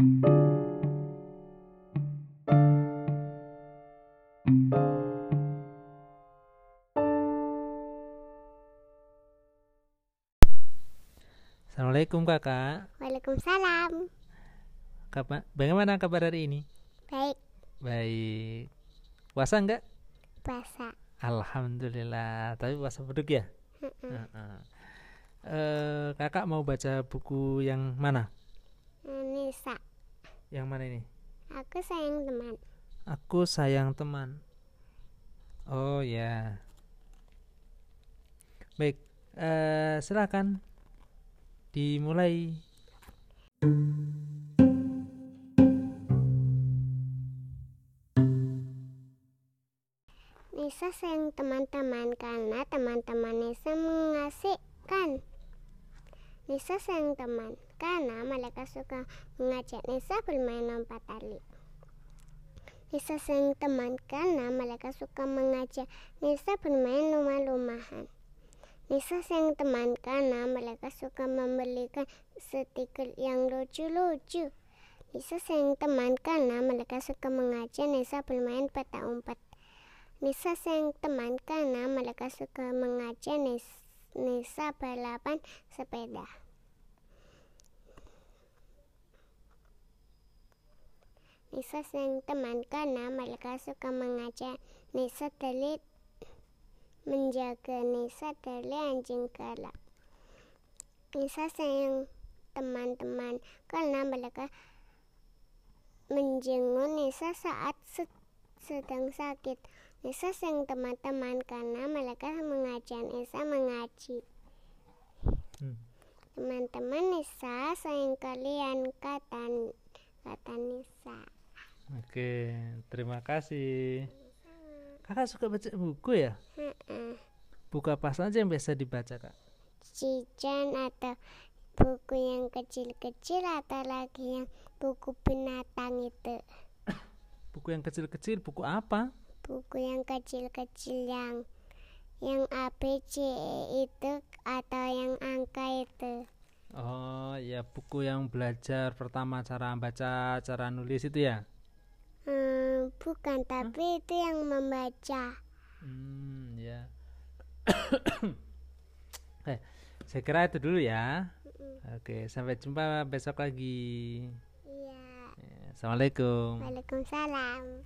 Assalamualaikum kakak. Waalaikumsalam. Kapan? Bagaimana kabar hari ini? Baik, Baik. Puasa enggak? puasa. Alhamdulillah. Tapi puasa beduk ya? Mm-mm. Heeh. Eh, kakak mau baca buku yang mana? Nisa, Yang mana ini? aku sayang teman. Aku sayang teman. Oh ya. Baik. Eh, silakan dimulai. Nisa sayang teman-teman karena teman-teman Nisa mengasihkan. Nisa sayang teman karena mereka suka mengajak Nisa bermain lompat tali. Nisa sayang teman karena mereka suka mengajak Nisa bermain rumah-rumahan. Nisa sayang teman karena mereka suka membelikan stiker yang lucu-lucu. Nisa sayang teman karena mereka suka mengajak Nisa bermain peta umpet. Nisa sayang teman karena mereka suka mengajak Nis- Nisa balapan sepeda. Nisa sayang teman karena mereka suka mengajak Nisa telit menjaga Nisa dari anjing galak. Nisa sayang teman-teman karena mereka menjenguk Nisa saat se- sedang sakit. Nisa sayang teman-teman karena mereka mengajak Nisa mengaji. Hmm. Teman-teman Nisa sayang kalian kata kata Nisa. Oke, terima kasih. Kakak suka baca buku ya? Heeh. Buku apa saja yang biasa dibaca kak? Cican atau buku yang kecil-kecil atau lagi yang buku binatang itu. Buku yang kecil-kecil, buku apa? Buku yang kecil-kecil yang yang ABC itu atau yang angka itu. Oh ya, buku yang belajar pertama cara baca, cara nulis itu ya? Hmm, bukan, tapi itu yang membaca. Hmm, ya. eh, saya kira itu dulu ya. Oke, sampai jumpa besok lagi. Iya. Ya, Assalamualaikum. Waalaikumsalam.